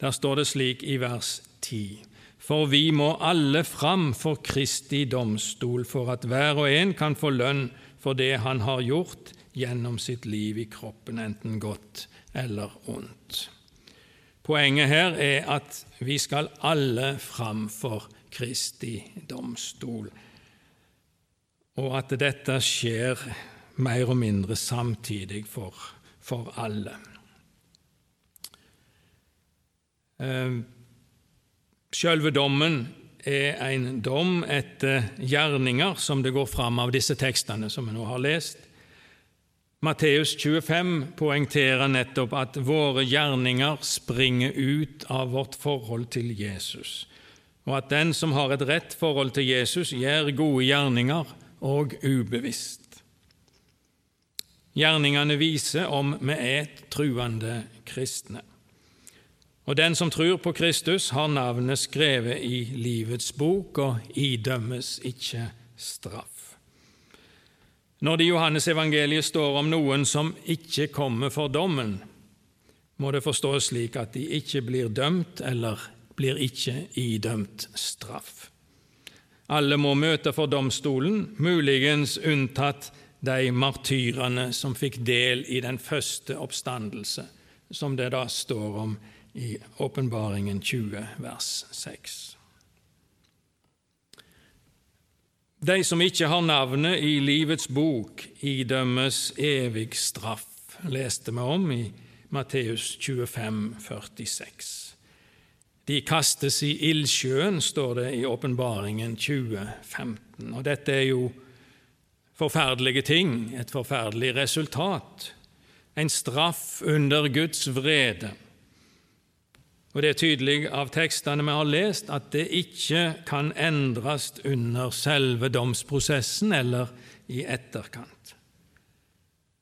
der står det slik i vers 10. For vi må alle fram for Kristi domstol, for at hver og en kan få lønn for det han har gjort gjennom sitt liv i kroppen, enten godt eller ondt. Poenget her er at vi skal alle fram for Kristi domstol, og at dette skjer mer og mindre samtidig for, for alle. Sjølve dommen er en dom etter gjerninger, som det går fram av disse tekstene som vi nå har lest. Matteus 25 poengterer nettopp at våre gjerninger springer ut av vårt forhold til Jesus, og at den som har et rett forhold til Jesus, gjør gode gjerninger og ubevisst. Gjerningene viser om vi er truende kristne. Og den som tror på Kristus, har navnet skrevet i livets bok og idømmes ikke straff. Når det i Johannes evangeliet står om noen som ikke kommer for dommen, må det forstås slik at de ikke blir dømt eller blir ikke idømt straff. Alle må møte for domstolen, muligens unntatt de martyrene som fikk del i den første oppstandelse, som det da står om i Åpenbaringen 20, vers 6. De som ikke har navnet i livets bok, idømmes evig straff, leste vi om i Matteus 25, 46. De kastes i ildsjøen, står det i Åpenbaringen 2015. Og dette er jo forferdelige ting, et forferdelig resultat, en straff under Guds vrede. Og Det er tydelig av tekstene vi har lest, at det ikke kan endres under selve domsprosessen eller i etterkant.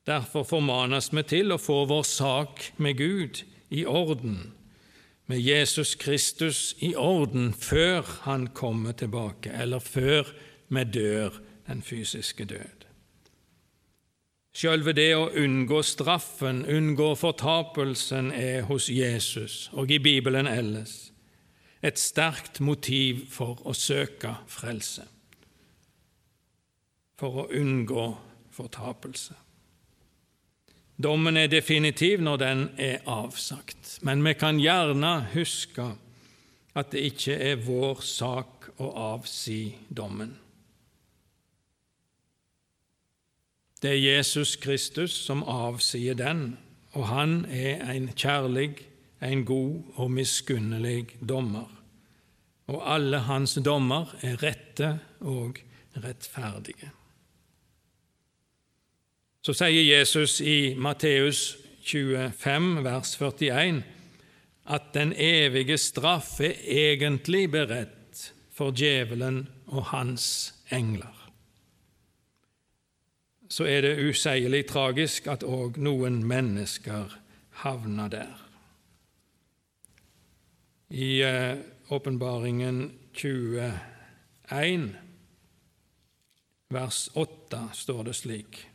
Derfor formanes vi til å få vår sak med Gud i orden, med Jesus Kristus i orden, før Han kommer tilbake, eller før vi dør den fysiske død. Sjølve det å unngå straffen, unngå fortapelsen, er hos Jesus og i Bibelen ellers et sterkt motiv for å søke frelse, for å unngå fortapelse. Dommen er definitiv når den er avsagt, men vi kan gjerne huske at det ikke er vår sak å avsi dommen. Det er Jesus Kristus som avsier den, og han er en kjærlig, en god og miskunnelig dommer. Og alle hans dommer er rette og rettferdige. Så sier Jesus i Matteus 25, vers 41, at den evige straff er egentlig beredt for djevelen og hans engler. Så er det useielig tragisk at òg noen mennesker havner der. I eh, Åpenbaringen uh, 21, vers 8, står det slik:"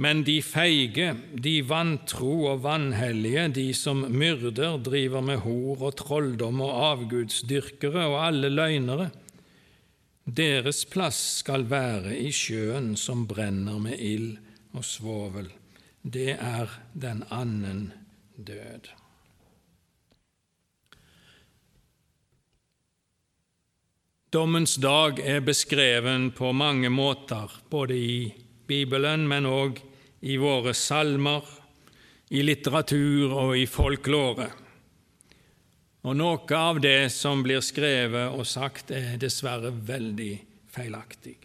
Men de feige, de vantro og vanhellige, de som myrder, driver med hor og trolldom og avgudsdyrkere og alle løgnere, deres plass skal være i sjøen som brenner med ild og svovel. Det er den annen død. Dommens dag er beskreven på mange måter, både i Bibelen, men òg i våre salmer, i litteratur og i folklore. Og noe av det som blir skrevet og sagt, er dessverre veldig feilaktig.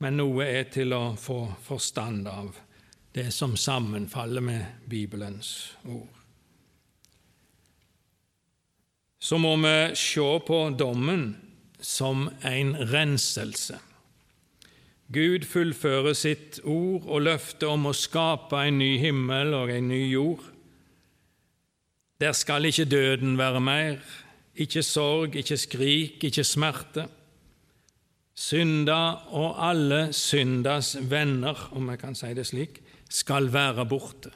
Men noe er til å få forstand av, det som sammenfaller med Bibelens ord. Så må vi se på dommen som en renselse. Gud fullfører sitt ord og løfte om å skape en ny himmel og en ny jord. Der skal ikke døden være mer, ikke sorg, ikke skrik, ikke smerte. Synda og alle syndas venner, om jeg kan si det slik, skal være borte.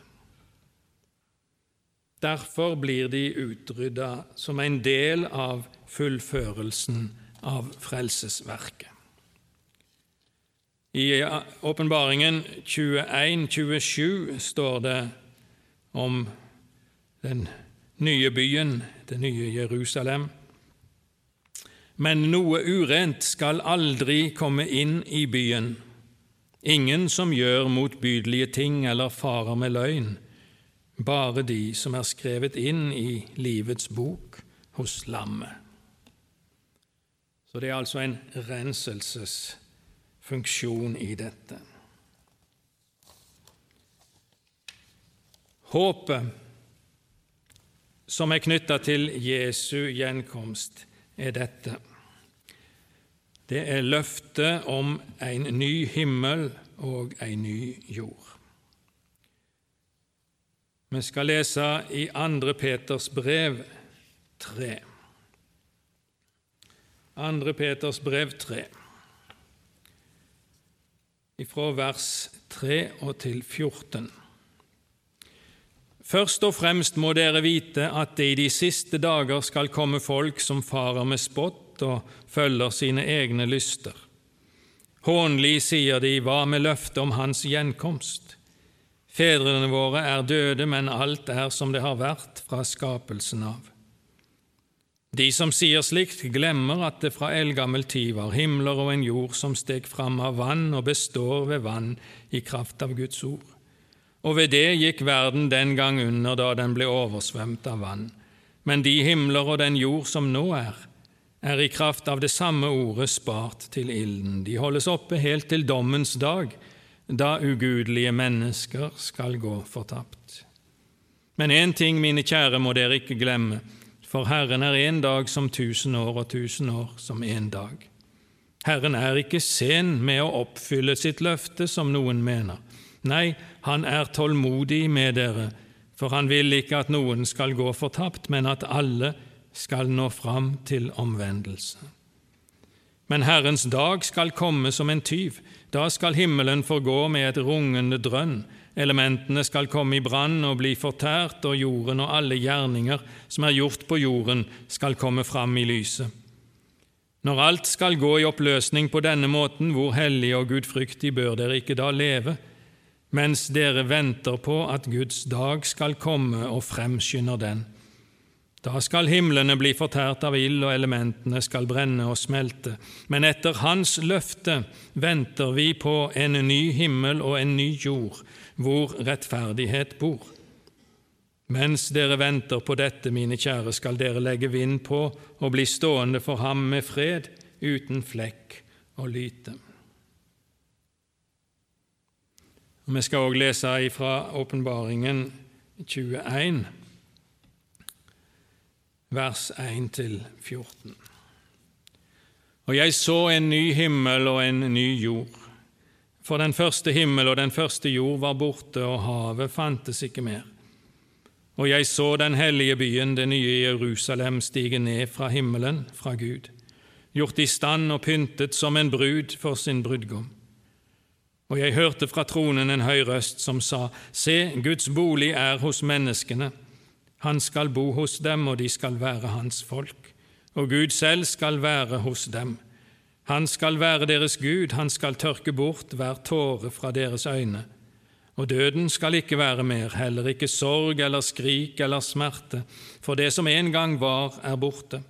Derfor blir de utrydda som en del av fullførelsen av frelsesverket. I Åpenbaringen 21-27 står det om den nye byen, det nye Jerusalem. Men noe urent skal aldri komme inn i byen, ingen som gjør motbydelige ting eller farer med løgn, bare de som er skrevet inn i livets bok hos lammet. Så det er altså en renselses funksjon i dette. Håpet som er knytta til Jesu gjenkomst, er dette. Det er løftet om en ny himmel og en ny jord. Vi skal lese i 2. Peters brev 3. 2. Peters brev 3 fra vers 3 og til 14. Først og fremst må dere vite at det i de siste dager skal komme folk som farer med spott og følger sine egne lyster. Hånlig sier de, hva med løftet om Hans gjenkomst? Fedrene våre er døde, men alt er som det har vært fra skapelsen av. De som sier slikt, glemmer at det fra eldgammel tid var himler og en jord som steg fram av vann og består ved vann i kraft av Guds ord. Og ved det gikk verden den gang under da den ble oversvømt av vann. Men de himler og den jord som nå er, er i kraft av det samme ordet spart til ilden. De holdes oppe helt til dommens dag, da ugudelige mennesker skal gå fortapt. Men én ting, mine kjære, må dere ikke glemme for Herren er en dag som tusen år og tusen år som en dag. Herren er ikke sen med å oppfylle sitt løfte, som noen mener. Nei, han er tålmodig med dere, for han vil ikke at noen skal gå fortapt, men at alle skal nå fram til omvendelse. Men Herrens dag skal komme som en tyv. Da skal himmelen forgå med et rungende drønn, Elementene skal komme i brann og bli fortært, og jorden og alle gjerninger som er gjort på jorden, skal komme fram i lyset. Når alt skal gå i oppløsning på denne måten, hvor hellig og gudfryktig bør dere ikke da leve, mens dere venter på at Guds dag skal komme og fremskynder den? Da skal himlene bli fortært av ild, og elementene skal brenne og smelte. Men etter Hans løfte venter vi på en ny himmel og en ny jord, hvor rettferdighet bor. Mens dere venter på dette, mine kjære, skal dere legge vind på og bli stående for ham med fred, uten flekk og lyte. Vi skal òg lese fra Åpenbaringen 21 vers 1-14. Og jeg så en ny himmel og en ny jord. For den første himmel og den første jord var borte, og havet fantes ikke mer. Og jeg så den hellige byen, det nye Jerusalem, stige ned fra himmelen, fra Gud, gjort i stand og pyntet som en brud for sin brudgom. Og jeg hørte fra tronen en høy røst som sa, Se, Guds bolig er hos menneskene han skal bo hos dem, og de skal være hans folk, og Gud selv skal være hos dem. Han skal være deres Gud, han skal tørke bort hver tåre fra deres øyne. Og døden skal ikke være mer, heller ikke sorg eller skrik eller smerte, for det som en gang var, er borte.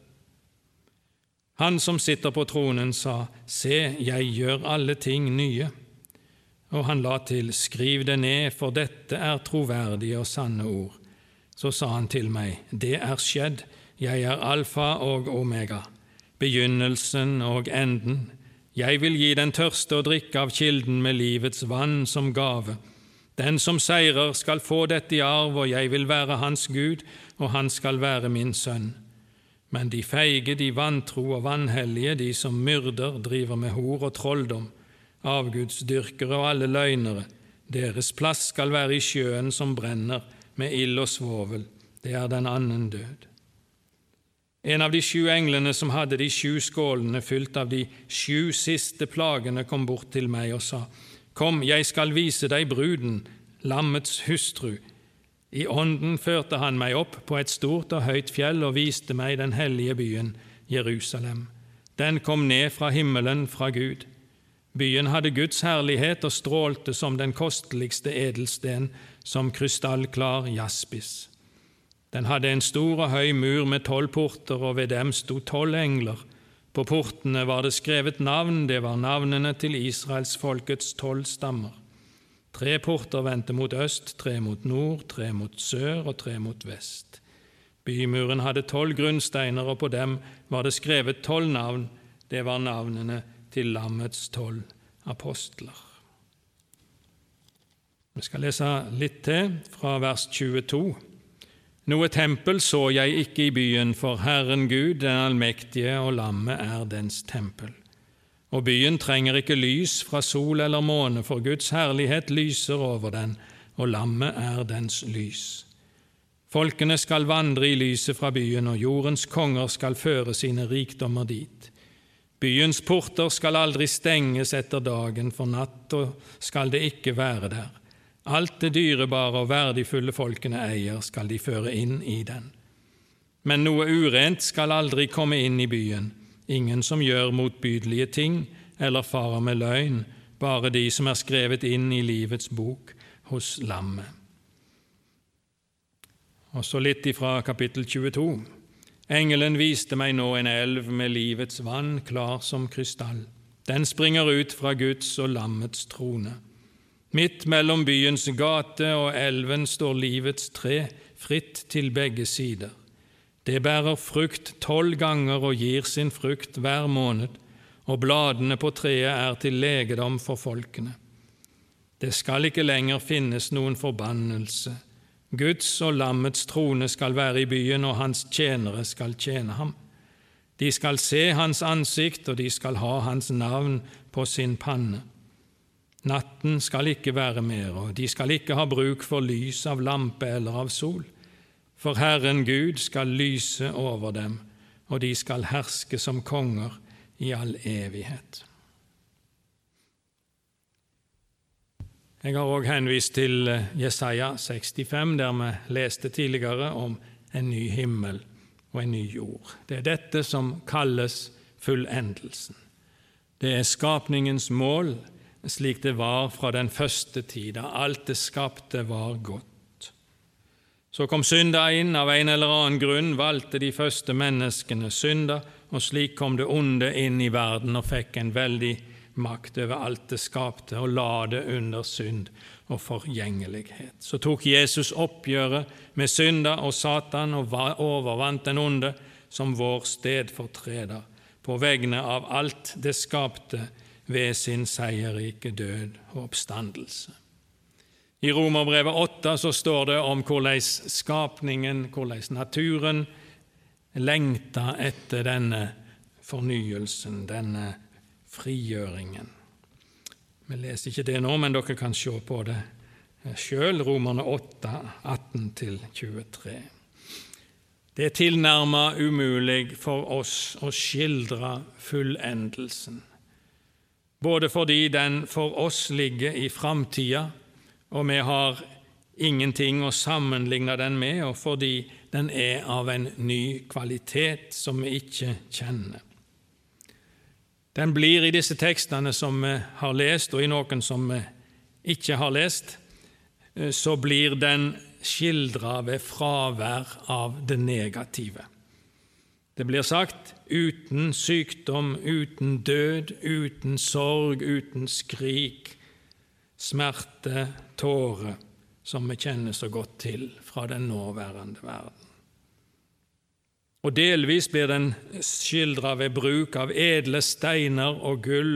Han som sitter på tronen, sa, Se, jeg gjør alle ting nye. Og han la til, Skriv det ned, for dette er troverdige og sanne ord. Så sa han til meg, Det er skjedd, jeg er alfa og omega, begynnelsen og enden. Jeg vil gi den tørste å drikke av kilden med livets vann som gave. Den som seirer, skal få dette i arv, og jeg vil være hans Gud, og han skal være min sønn. Men de feige, de vantro og vanhellige, de som myrder, driver med hor og trolldom, avgudsdyrkere og alle løgnere, deres plass skal være i sjøen som brenner, med ild og svovel. Det er den annen død. En av de sju englene som hadde de sju skålene fylt av de sju siste plagene, kom bort til meg og sa, Kom, jeg skal vise deg bruden, lammets hustru. I ånden førte han meg opp på et stort og høyt fjell og viste meg den hellige byen, Jerusalem. Den kom ned fra himmelen, fra Gud. Byen hadde Guds herlighet og strålte som den kosteligste edelsten, som krystallklar jaspis. Den hadde en stor og høy mur med tolv porter, og ved dem sto tolv engler. På portene var det skrevet navn, det var navnene til israelsfolkets tolv stammer. Tre porter vendte mot øst, tre mot nord, tre mot sør og tre mot vest. Bymuren hadde tolv grunnsteiner, og på dem var det skrevet tolv navn, det var navnene til lammets tolv apostler. Vi skal lese litt til fra vers 22. Noe tempel så jeg ikke i byen, for Herren Gud, den allmektige, og lammet er dens tempel. Og byen trenger ikke lys fra sol eller måne, for Guds herlighet lyser over den, og lammet er dens lys. Folkene skal vandre i lyset fra byen, og jordens konger skal føre sine rikdommer dit. Byens porter skal aldri stenges etter dagen, for natta skal det ikke være der. Alt det dyrebare og verdifulle folkene eier, skal de føre inn i den. Men noe urent skal aldri komme inn i byen, ingen som gjør motbydelige ting eller farer med løgn, bare de som er skrevet inn i livets bok hos lammet. Og så litt ifra kapittel 22. Engelen viste meg nå en elv med livets vann, klar som krystall. Den springer ut fra Guds og lammets trone. Midt mellom byens gate og elven står livets tre, fritt til begge sider. Det bærer frukt tolv ganger og gir sin frukt hver måned, og bladene på treet er til legedom for folkene. Det skal ikke lenger finnes noen forbannelse, Guds og lammets trone skal være i byen, og hans tjenere skal tjene ham. De skal se hans ansikt, og de skal ha hans navn på sin panne. Natten skal ikke være mer, og de skal ikke ha bruk for lys av lampe eller av sol. For Herren Gud skal lyse over dem, og de skal herske som konger i all evighet. Jeg har òg henvist til eh, Jesaja 65, der vi leste tidligere om en ny himmel og en ny jord. Det er dette som kalles fullendelsen. Det er skapningens mål, slik det var fra den første tid, da alt det skapte var godt. Så kom synda inn, av en eller annen grunn valgte de første menneskene synda, og slik kom det onde inn i verden og fikk en veldig makt over alt det skapte, og la det under synd og forgjengelighet. Så tok Jesus oppgjøret med synda og Satan og overvant den onde som vår stedfortreder på vegne av alt det skapte ved sin seierrike død og oppstandelse. I Romerbrevet 8 så står det om hvordan skapningen, hvordan naturen, lengta etter denne fornyelsen, denne frigjøringen. Vi leser ikke det nå, men dere kan se på det sjøl, Romerne 8, 18-23. Det er tilnærma umulig for oss å skildre fullendelsen, både fordi den for oss ligger i framtida, og vi har ingenting å sammenligne den med, og fordi den er av en ny kvalitet som vi ikke kjenner. Den blir i disse tekstene som vi har lest, og i noen som vi ikke har lest, eh, så blir den skildra ved fravær av det negative. Det blir sagt uten sykdom, uten død, uten sorg, uten skrik, smerte, tårer, som vi kjenner så godt til fra den nåværende verden og delvis blir den skildra ved bruk av edle steiner og gull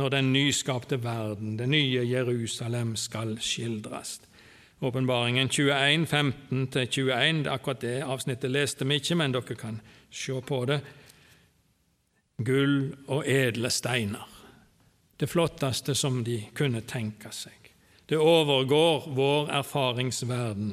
når den nyskapte verden, det nye Jerusalem, skal skildres. Åpenbaringen 21, 15-21, akkurat det avsnittet leste vi ikke, men dere kan se på det. Gull og edle steiner. Det flotteste som de kunne tenke seg. Det overgår vår erfaringsverden.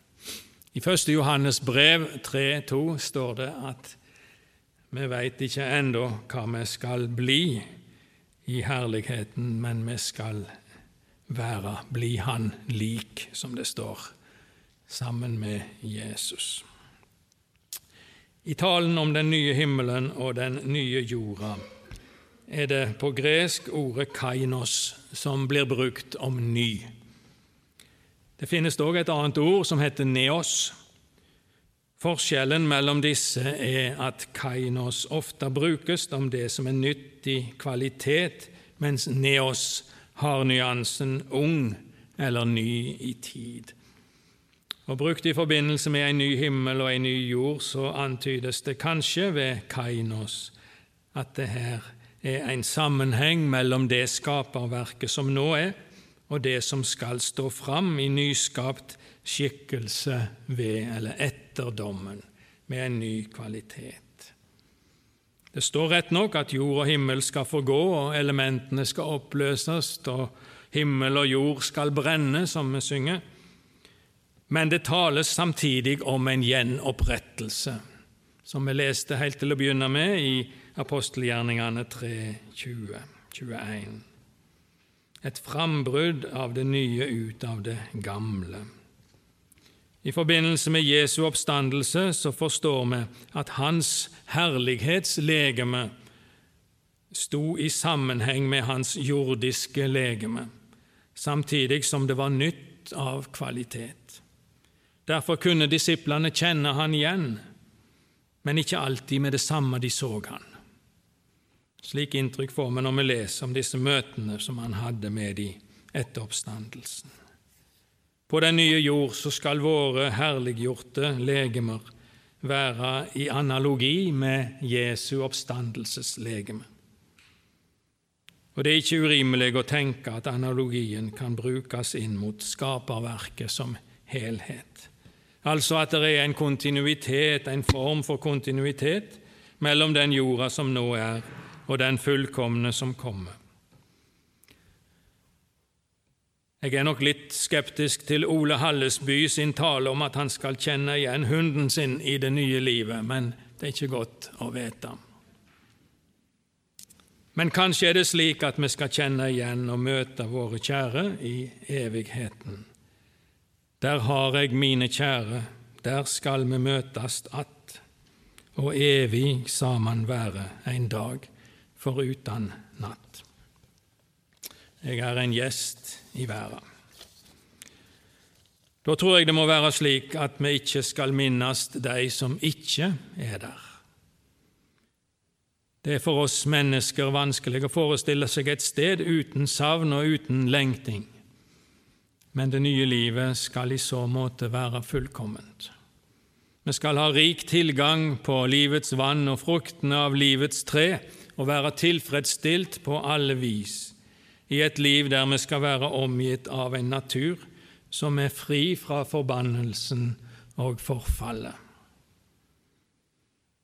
I 1. Johannes brev 3,2 står det at vi veit ikke ennå hva vi skal bli i herligheten, men vi skal være, bli Han lik, som det står, sammen med Jesus. I talen om den nye himmelen og den nye jorda er det på gresk ordet kainos som blir brukt om ny. Det finnes òg et annet ord som heter neos. Forskjellen mellom disse er at kainos ofte brukes om det som er nyttig kvalitet, mens neos har nyansen ung eller ny i tid. Og Brukt i forbindelse med en ny himmel og en ny jord, så antydes det kanskje ved kainos at det her er en sammenheng mellom det skaperverket som nå er, og det som skal stå fram i nyskapt skikkelse ved eller etter dommen, med en ny kvalitet. Det står rett nok at jord og himmel skal forgå, og elementene skal oppløses, og himmel og jord skal brenne, som vi synger. Men det tales samtidig om en gjenopprettelse, som vi leste helt til å begynne med i apostelgjerningene 3, 20, 21 et frambrudd av det nye ut av det gamle. I forbindelse med Jesu oppstandelse så forstår vi at hans herlighetslegeme sto i sammenheng med hans jordiske legeme, samtidig som det var nytt av kvalitet. Derfor kunne disiplene kjenne han igjen, men ikke alltid med det samme de så han. Slik inntrykk får vi når vi leser om disse møtene som han hadde med de etter oppstandelsen. På den nye jord så skal våre herliggjorte legemer være i analogi med Jesu oppstandelseslegeme. Og Det er ikke urimelig å tenke at analogien kan brukes inn mot skaperverket som helhet. Altså at det er en kontinuitet, en form for kontinuitet, mellom den jorda som nå er, og den fullkomne som kommer. Jeg er nok litt skeptisk til Ole Hallesby sin tale om at han skal kjenne igjen hunden sin i det nye livet, men det er ikke godt å vite. Men kanskje er det slik at vi skal kjenne igjen og møte våre kjære i evigheten. Der har jeg mine kjære, der skal vi møtes att, og evig sammen være en dag foruten natt. Jeg er en gjest i verden. Da tror jeg det må være slik at vi ikke skal minnes de som ikke er der. Det er for oss mennesker vanskelig å forestille seg et sted uten savn og uten lengting, men det nye livet skal i så måte være fullkomment. Vi skal ha rik tilgang på livets vann og fruktene av livets tre og være tilfredsstilt på alle vis i et liv der vi skal være omgitt av en natur som er fri fra forbannelsen og forfallet.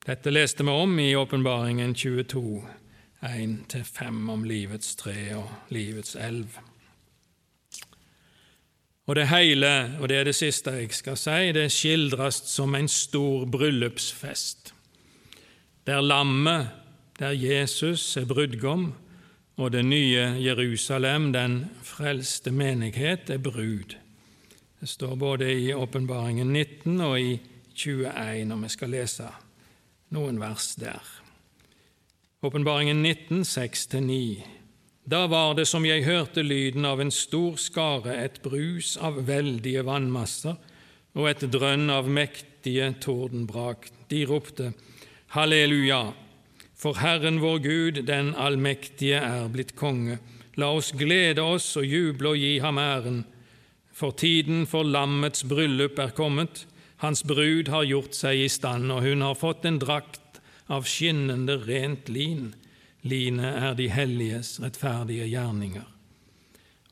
Dette leste vi om i Åpenbaringen 22, 1-5, om livets tre og livets elv. Og det hele, og det er det siste jeg skal si, det skildres som en stor bryllupsfest, der lammet, der Jesus er brudgom, og det nye Jerusalem, den frelste menighet, er brud. Det står både i Åpenbaringen 19 og i 21, og vi skal lese noen vers der. Åpenbaringen 19, 6-9. Da var det som jeg hørte lyden av en stor skare, et brus av veldige vannmasser og et drønn av mektige tordenbrak. De ropte Halleluja! For Herren vår Gud, den allmektige, er blitt konge. La oss glede oss og juble og gi ham æren. For tiden for lammets bryllup er kommet. Hans brud har gjort seg i stand, og hun har fått en drakt av skinnende rent lin. Linet er de helliges rettferdige gjerninger.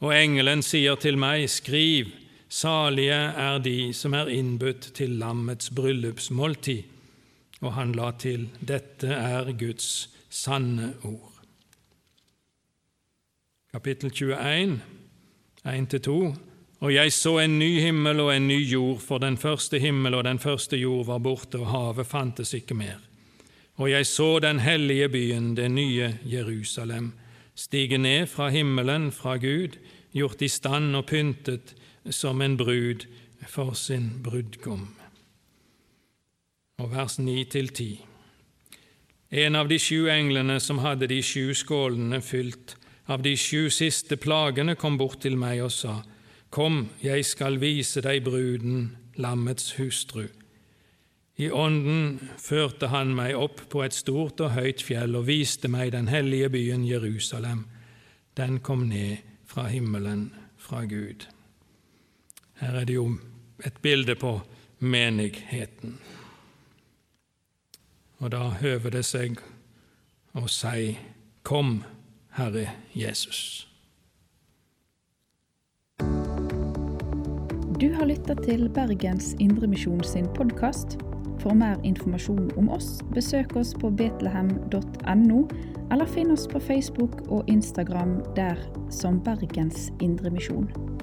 Og engelen sier til meg, skriv, salige er de som er innbudt til lammets bryllupsmåltid. Og han la til dette er Guds sanne ord. Kapittel 21, 1-2. Og jeg så en ny himmel og en ny jord, for den første himmel og den første jord var borte, og havet fantes ikke mer. Og jeg så den hellige byen, det nye Jerusalem, stige ned fra himmelen, fra Gud, gjort i stand og pyntet som en brud for sin brudgom og vers 9-10. En av de sju englene som hadde de sju skålene fylt av de sju siste plagene, kom bort til meg og sa, Kom, jeg skal vise deg bruden, lammets hustru. I ånden førte han meg opp på et stort og høyt fjell og viste meg den hellige byen Jerusalem. Den kom ned fra himmelen, fra Gud. Her er det jo et bilde på menigheten. Og da høver det seg å si Kom, Herre Jesus. Du har lytta til Bergens Indremisjon sin podkast. For mer informasjon om oss, besøk oss på betlehem.no, eller finn oss på Facebook og Instagram der som Bergens Indremisjon.